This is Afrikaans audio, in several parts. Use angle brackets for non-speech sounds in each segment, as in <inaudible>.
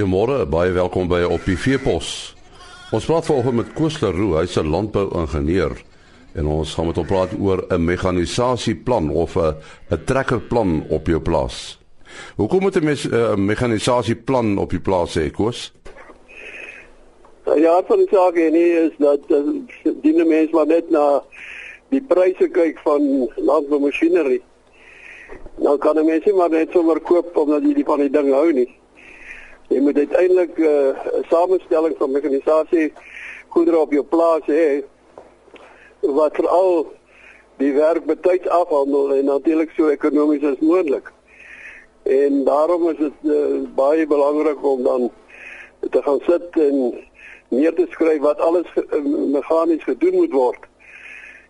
Goeiemôre, baie welkom by op die Veepos. Ons praat vanoggend met Koos Leroux, hy's 'n landbouingenieur en ons gaan met hom praat oor 'n meganisasieplan of 'n 'n trekkerplan op jou plaas. Hoekom moet 'n mes, uh, meganisasieplan op die plaas hê, Koos? Ja, van die saak nie is dat uh, die mense maar net na die pryse kyk van landboumasjinerie. Nou kan 'n mens nie maar net sommer koop omdat jy die van die ding hou nie. Jy moet uiteindelik eh, 'n uh, samestelling van mekanisasie goedere op jou plaas hê wat veral die werk betyds afhandel en natuurlik so ekonomies as moontlik. En daarom is dit uh, baie belangrik om dan te gaan sit en neer te skryf wat alles uh, meganies gedoen moet word.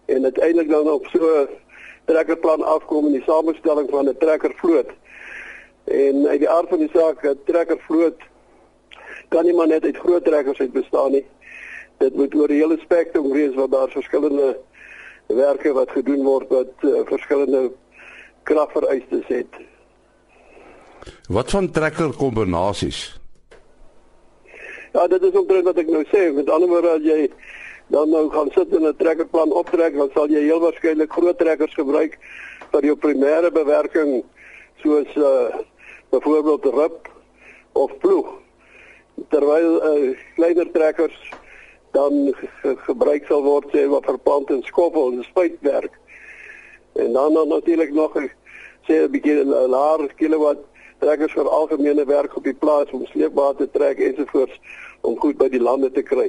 En uiteindelik dan op so 'n trekkerplan afkom in die samestelling van 'n trekkervloot. En uit die aard van die saak, 'n trekkervloot kan nie maar net uit groot trekkers uit bestaan nie. Dit moet oor die hele spektrum wees waar daar verskillende werke wat gedoen word wat uh, verskillende kragvereistes het. Wat van trekker kombinasies? Ja, dit is omtrent wat ek nou sê. Met ander woorde, as jy dan nou gaan sit en 'n trekkerplan optrek, dan sal jy heel waarskynlik groot trekkers gebruik vir jou primêre bewerking soos uh byvoorbeeld rip of ploeg terwyl uh, kleiner trekkers dan ge gebruik sal word sê wat vir plant en skoffel en spuitwerk en dan dan natuurlik nog sê 'n bietjie laer kilowatt trekkers vir algemene werk op die plaas om sleepbaar te trek ensovoorts om goed by die lande te kry.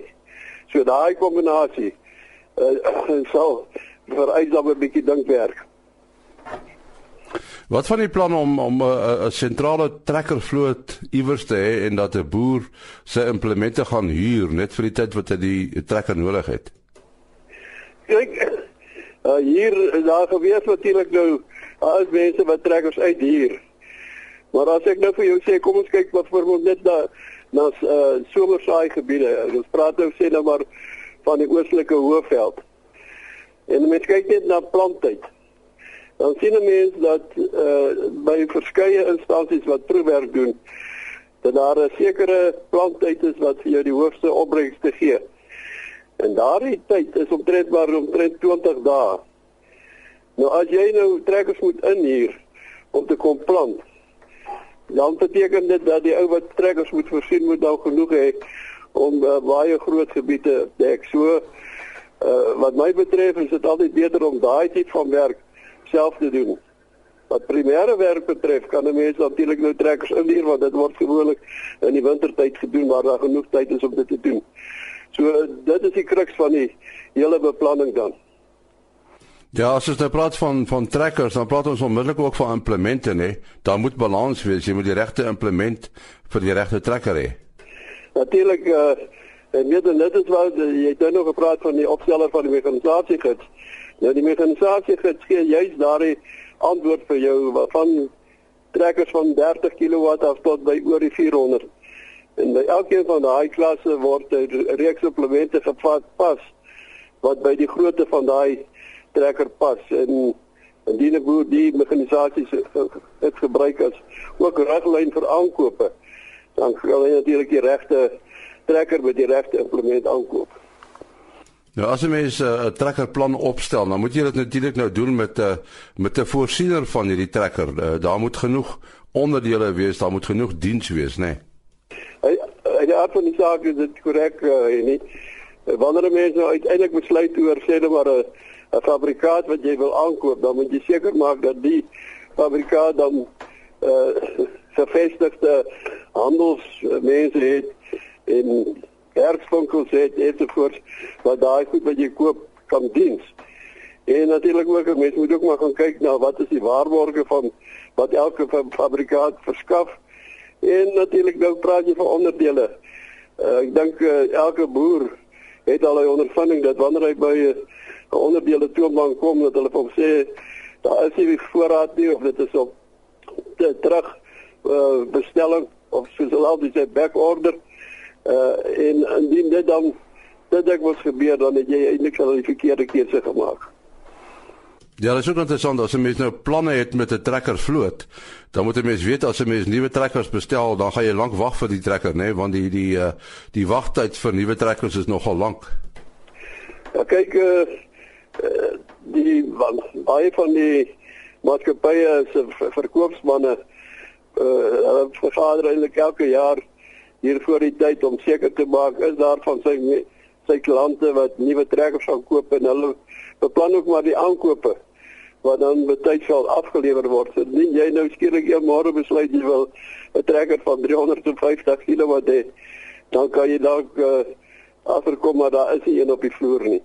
So daai kombinasie uh, <coughs> sal vereis dan 'n bietjie dinkwerk. Wat van die plan om om 'n uh, 'n sentrale trekkervloot iewers te hê en dat 'n boer sy implemente gaan huur net vir die tyd wat hy die trekker nodig het? Kyk, uh, hier daar gewees natuurlik nou al mense wat trekkers uithuur. Maar as ek nou vir jou sê kom ons kyk wat voorbeeld net na na uh, somersaai gebiede. Ons praat nou sê nou maar van die oostelike Hoëveld. En mense kyk net na planttyd dan sien 'n mens dat uh by verskeie instansies wat proefwerk doen dat daar 'n sekere planttyd is wat vir jou die hoogste opbrengs te gee. En daardie tyd is omtrent maar omtrent 20 dae. Nou as jy nou trekkers moet inhuur om te kom plant, dan beteken dit dat die ou wat trekkers moet voorsien moet nou genoeg hê om uh, baie groot gebiede te dek. So uh wat my betref is dit altyd beter om daai tipe van werk self te doen. Wat primêre werk betref, kan 'n mens natuurlik nou trekkers inhuur want dit word gewoonlik in die wintertyd gedoen waar daar genoeg tyd is om dit te doen. So dit is die kruks van die hele beplanning dan. Ja, as jy nou praat van van trekkers, dan praat ons onmiddellik ook van implemente, né? Daar moet balans wees. Jy moet die regte implement vir die regte trekker hê. Natuurlik uh en net net is wel jy het nou nog gepraat van die opsteller van die mekanisasie gids. Nou die mekanisasie gee juist daardie antwoord vir jou van trekkers van 30 kW af tot by oor die 400. En by elkeen van daai klasse word 'n reeks supplemente gevat pas wat by die grootte van daai trekker pas en indien 'n boer die mekanisasie het gebruik as ook riglyn vir aankope dan gaan hy natuurlik die regte trekker met die regte implement aankoop. Nou as jy mens eh, 'n uh, trekkerplan opstel, dan moet jy dit natuurlik nou doen met 'n uh, met 'n voorsiener van hierdie trekker. Uh, daar moet genoeg onderdele wees, daar moet genoeg diens wees, né? Nee? Ja, aard van die saak is dit korrek uh, nie. Wanneer mense nou uiteindelik besluit oor sê net maar 'n 'n fabrikaat wat jy wil aankoop, dan moet jy seker maak dat die fabrikaat dan eh uh, <laughs> gevestigde handelsmense het en werkswinkels het ensovoorts wat daai goed wat jy koop kan diens. En natuurlik ook mense moet ook maar gaan kyk na wat is die waarborge van wat elke fabrikaat verskaf. En natuurlik nou praat jy van onderdele. Uh, ek dink uh, elke boer het al 'n ondervinding dat wanneer hy by 'n uh, onderdele toonbank kom dat hulle hom sê daar is nie voorraad nie of dit is op te terug uh, bestelling of soos hulle altyd sê back order. Uh en indien dit dan dit ek was gebeur dan het jy eintlik al die verkeerde keuse gemaak. Ja, dit is ook interessant as 'n mens nou planne het met 'n trekkervloot, dan moet 'n mens weet as 'n mens nuwe trekkers bestel, dan gaan jy lank wag vir die trekker, né, nee? want die die uh, die wagtyd vir nuwe trekkers is nogal lank. Ja, kyk uh, die baie van die maatskappye se verkoopsmanne uh hulle vergader eintlik elke jaar hier voor die tyd om seker te maak is daar van sy sy klante wat nuwe trekkers gaan koop en hulle beplan ook maar die aankope wat dan betyds sal afgelewer word. Nie jy nou skielik een môre besluit jy wil 'n trekker van 350 kW hê, dan kan jy dalk uh, afkom maar daar is nie een op die vloer nie.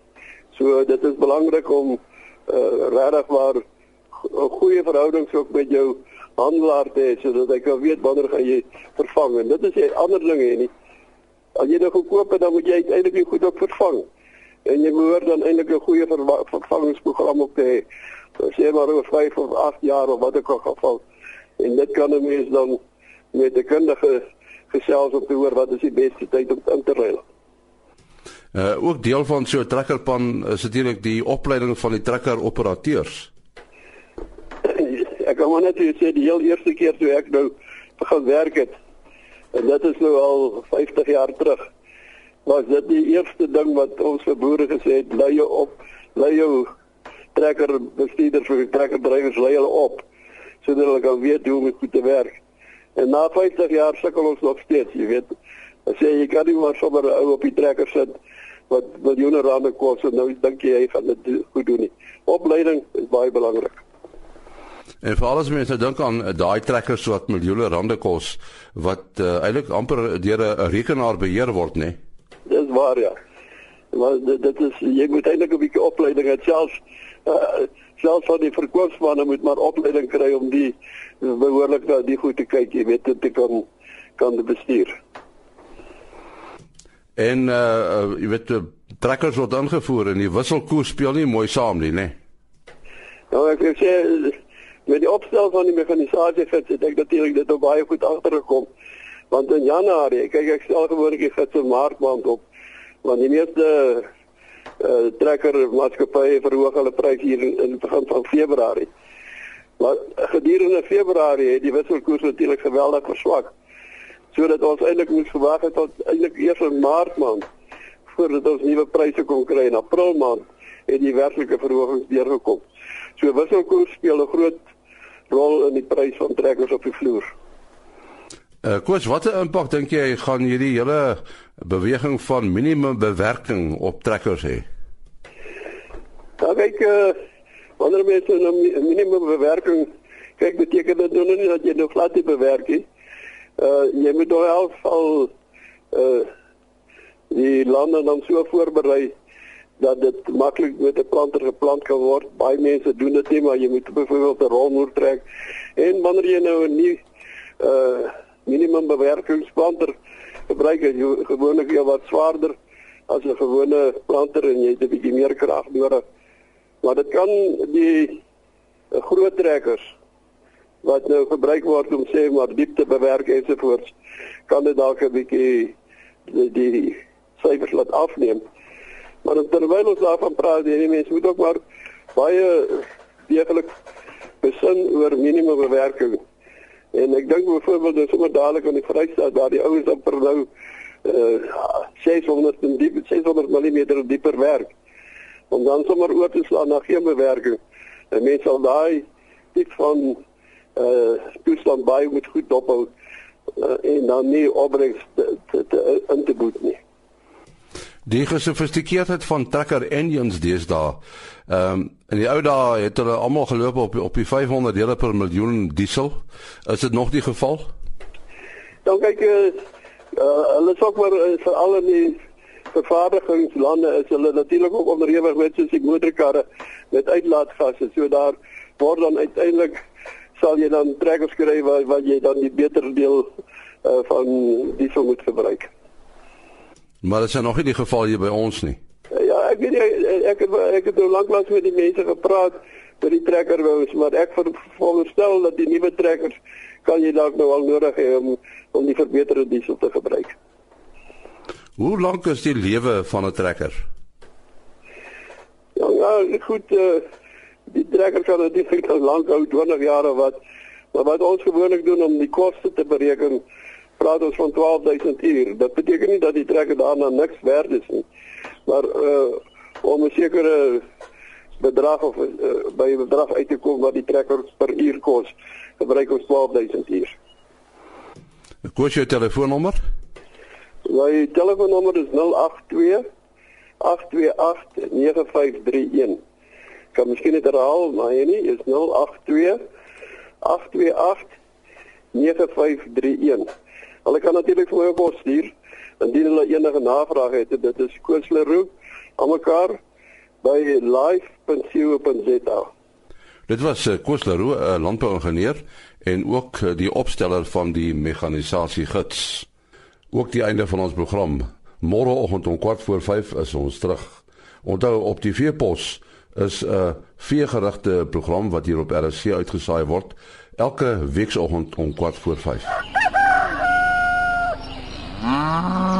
So dit is belangrik om uh, regtig maar 'n goeie verhouding ook met jou handelaar te hê sodat hy kan weet wanneer gaan jy vervang en dit is 'n ander ding hè nie. As jy nou gekoop het dan moet jy uiteindelik die goed ook vervang. En jy moet dan eintlik 'n goeie vervangingsprogram op hê sê maar oor 5 of 8 jaar of wat ook al geval. En dit kan 'n mens dan met 'n kundige gesels om te hoor wat is die beste tyd om in te ruil. Uh ook deel van so 'n trekkerpan is natuurlik die opleiding van die trekker operateurs. Ek kan maar net sê die heel eerste keer toe ek nou begin werk het en dit is nou al 50 jaar terug was dit die eerste ding wat ons vir boere gesê het lei jou op lei jou trekker bestuurders vir trekker drywers lei hulle op sodat hulle kan weet hoe om goed te werk. En na 50 jaar sukkel ons nog steeds, jy weet. As jy jy kan nie maar sommer 'n ou op die trekker sit wat miljoene rande kos en nou dink jy hy gaan dit goed doen nie. Opleiding is baie belangrik. En vir alles mense dink aan uh, daai trekkers wat miljoene rande kos wat uh, eintlik amper deur 'n rekenaar beheer word, nê? Nee? Dis waar ja. Maar dit, dit is jy moet eintlik 'n bietjie opleiding hê selfs uh, selfs van die verkoopsmanne moet maar opleiding kry om die behoorlik na die goed te kyk, jy weet dit kan kan bestuur. En uh jy weet trekkers word aangevoer en die wisselkoers speel nie mooi saam nie, né? Nou ek wil sê met die opstel van die mekanisasie het ek natuurlik dit op baie goed agtergekom. Want in Januarie, kyk ek stel gewoonlik die gids in Maart maand op. Want die meeste uh, trekker maatskappye verhoog hulle pryse hier in, in begin van Februarie. Maar gedurende Februarie het die wisselkoers natuurlik geweldig verswak. Sodat ons eintlik moes gewag het tot eintlik eers in Maart maand voordat ons nuwe pryse kon kry in April maand het die werklike verhogings deurgekom. So wisselkoers speel 'n groot rol in die prys van trekkers op die vloer. Uh, Koos, watter impak dink jy gaan hierdie hele beweging van minimum bewerking op trekkers hê? Ja, kyk, uh, wanneer mense 'n nou minimum bewerking kyk, beteken dit nou nie dat jy nou glad nie bewerk nie. Uh jy moet nou al al uh die lande dan so voorberei dat dit maklik met 'n planter geplant kan word. Baie mense doen dit nie, maar jy moet byvoorbeeld 'n rolmoer trek. En wanneer jy nou 'n nuwe uh minimum bewerkingsplanter gebruik jy gewoonlik jou wat swaarder as 'n gewone planter en jy het 'n bietjie meer krag nodig. Maar dit kan die groot trekkers wat nou gebruik word om sê maar diepte bewerk ensovoorts kan dit dalk 'n bietjie die, die syfers laat afneem. Maar terwyl ons daarvan praat, die mense moet ook maar baie deeglik besin oor minimum bewerking. En ek dink byvoorbeeld dis sommer dadelik aan die Vrystaat daar die ouens op nou uh 600 en diep 600 mm dieper werk. Om dan sommer oor te slaan na geen bewerking. En mense sal daai diep van uh toestand baie goed dophou uh, en dan nie opbrengs te, te, te, in te boet nie. Die gesofistikeerdheid van trekker engines deesdae. Ehm um, in die ou dae het hulle almal geloop op op die 500 dele per miljoen diesel. Is dit nog die geval? Dan kyk jy uh, uh, hulle sê maar uh, vir al die vervaardigingslande is hulle natuurlik ook onderhewig met soos die motorkarre met uitlaatgasse. So daar word dan uiteindelik sal jy dan trekkers kry waar waar jy dan die beter deel uh, van diesel moet gebruik. Maar dit is nog nie die geval hier by ons nie. Ja, ek weet ek ek het ek het nou lanklaas met die mense gepraat by die trekker wou, maar ek veronderstel dat die nuwe trekkers kan jy dalk nou al nodig hê om om die verbeterde diesel te gebruik. Hoe lank is die lewe van 'n trekker? Ja, ja goed uh, die trekker kan natuurlik al lank hou 20 jaar of wat. Maar wat ons gewoonlik doen om die koste te bereken, praat ons van 12000 uur. Dit beteken nie dat die trekker daarna niks werd is nie. Maar uh om 'n sekere bedrag of uh, by 'n bedrag uit te kom wat die trekker per uur kos, gebruik ons 12000 uur. Koos jou telefoonnommer? My telefoonnommer is 082 828 9531. Kan miskien dit herhaal, maar hy nie is 082 828 9531. Hulle kan natuurlik vir my op stuur indien hulle enige navrae het. Dit is Koosleroe aan mekaar by live.co.za. Dit was uh, Koosleroe, 'n uh, landbouingenieur en ook uh, die opsteller van die mekanisasie gids. Ook die einde van ons program. Môreoggend om 4 voor 5 is ons terug. Onthou op die veepos is 'n veegerigte program wat hier op RSC uitgesaai word elke weekoggend om 4 voor 5. 啊。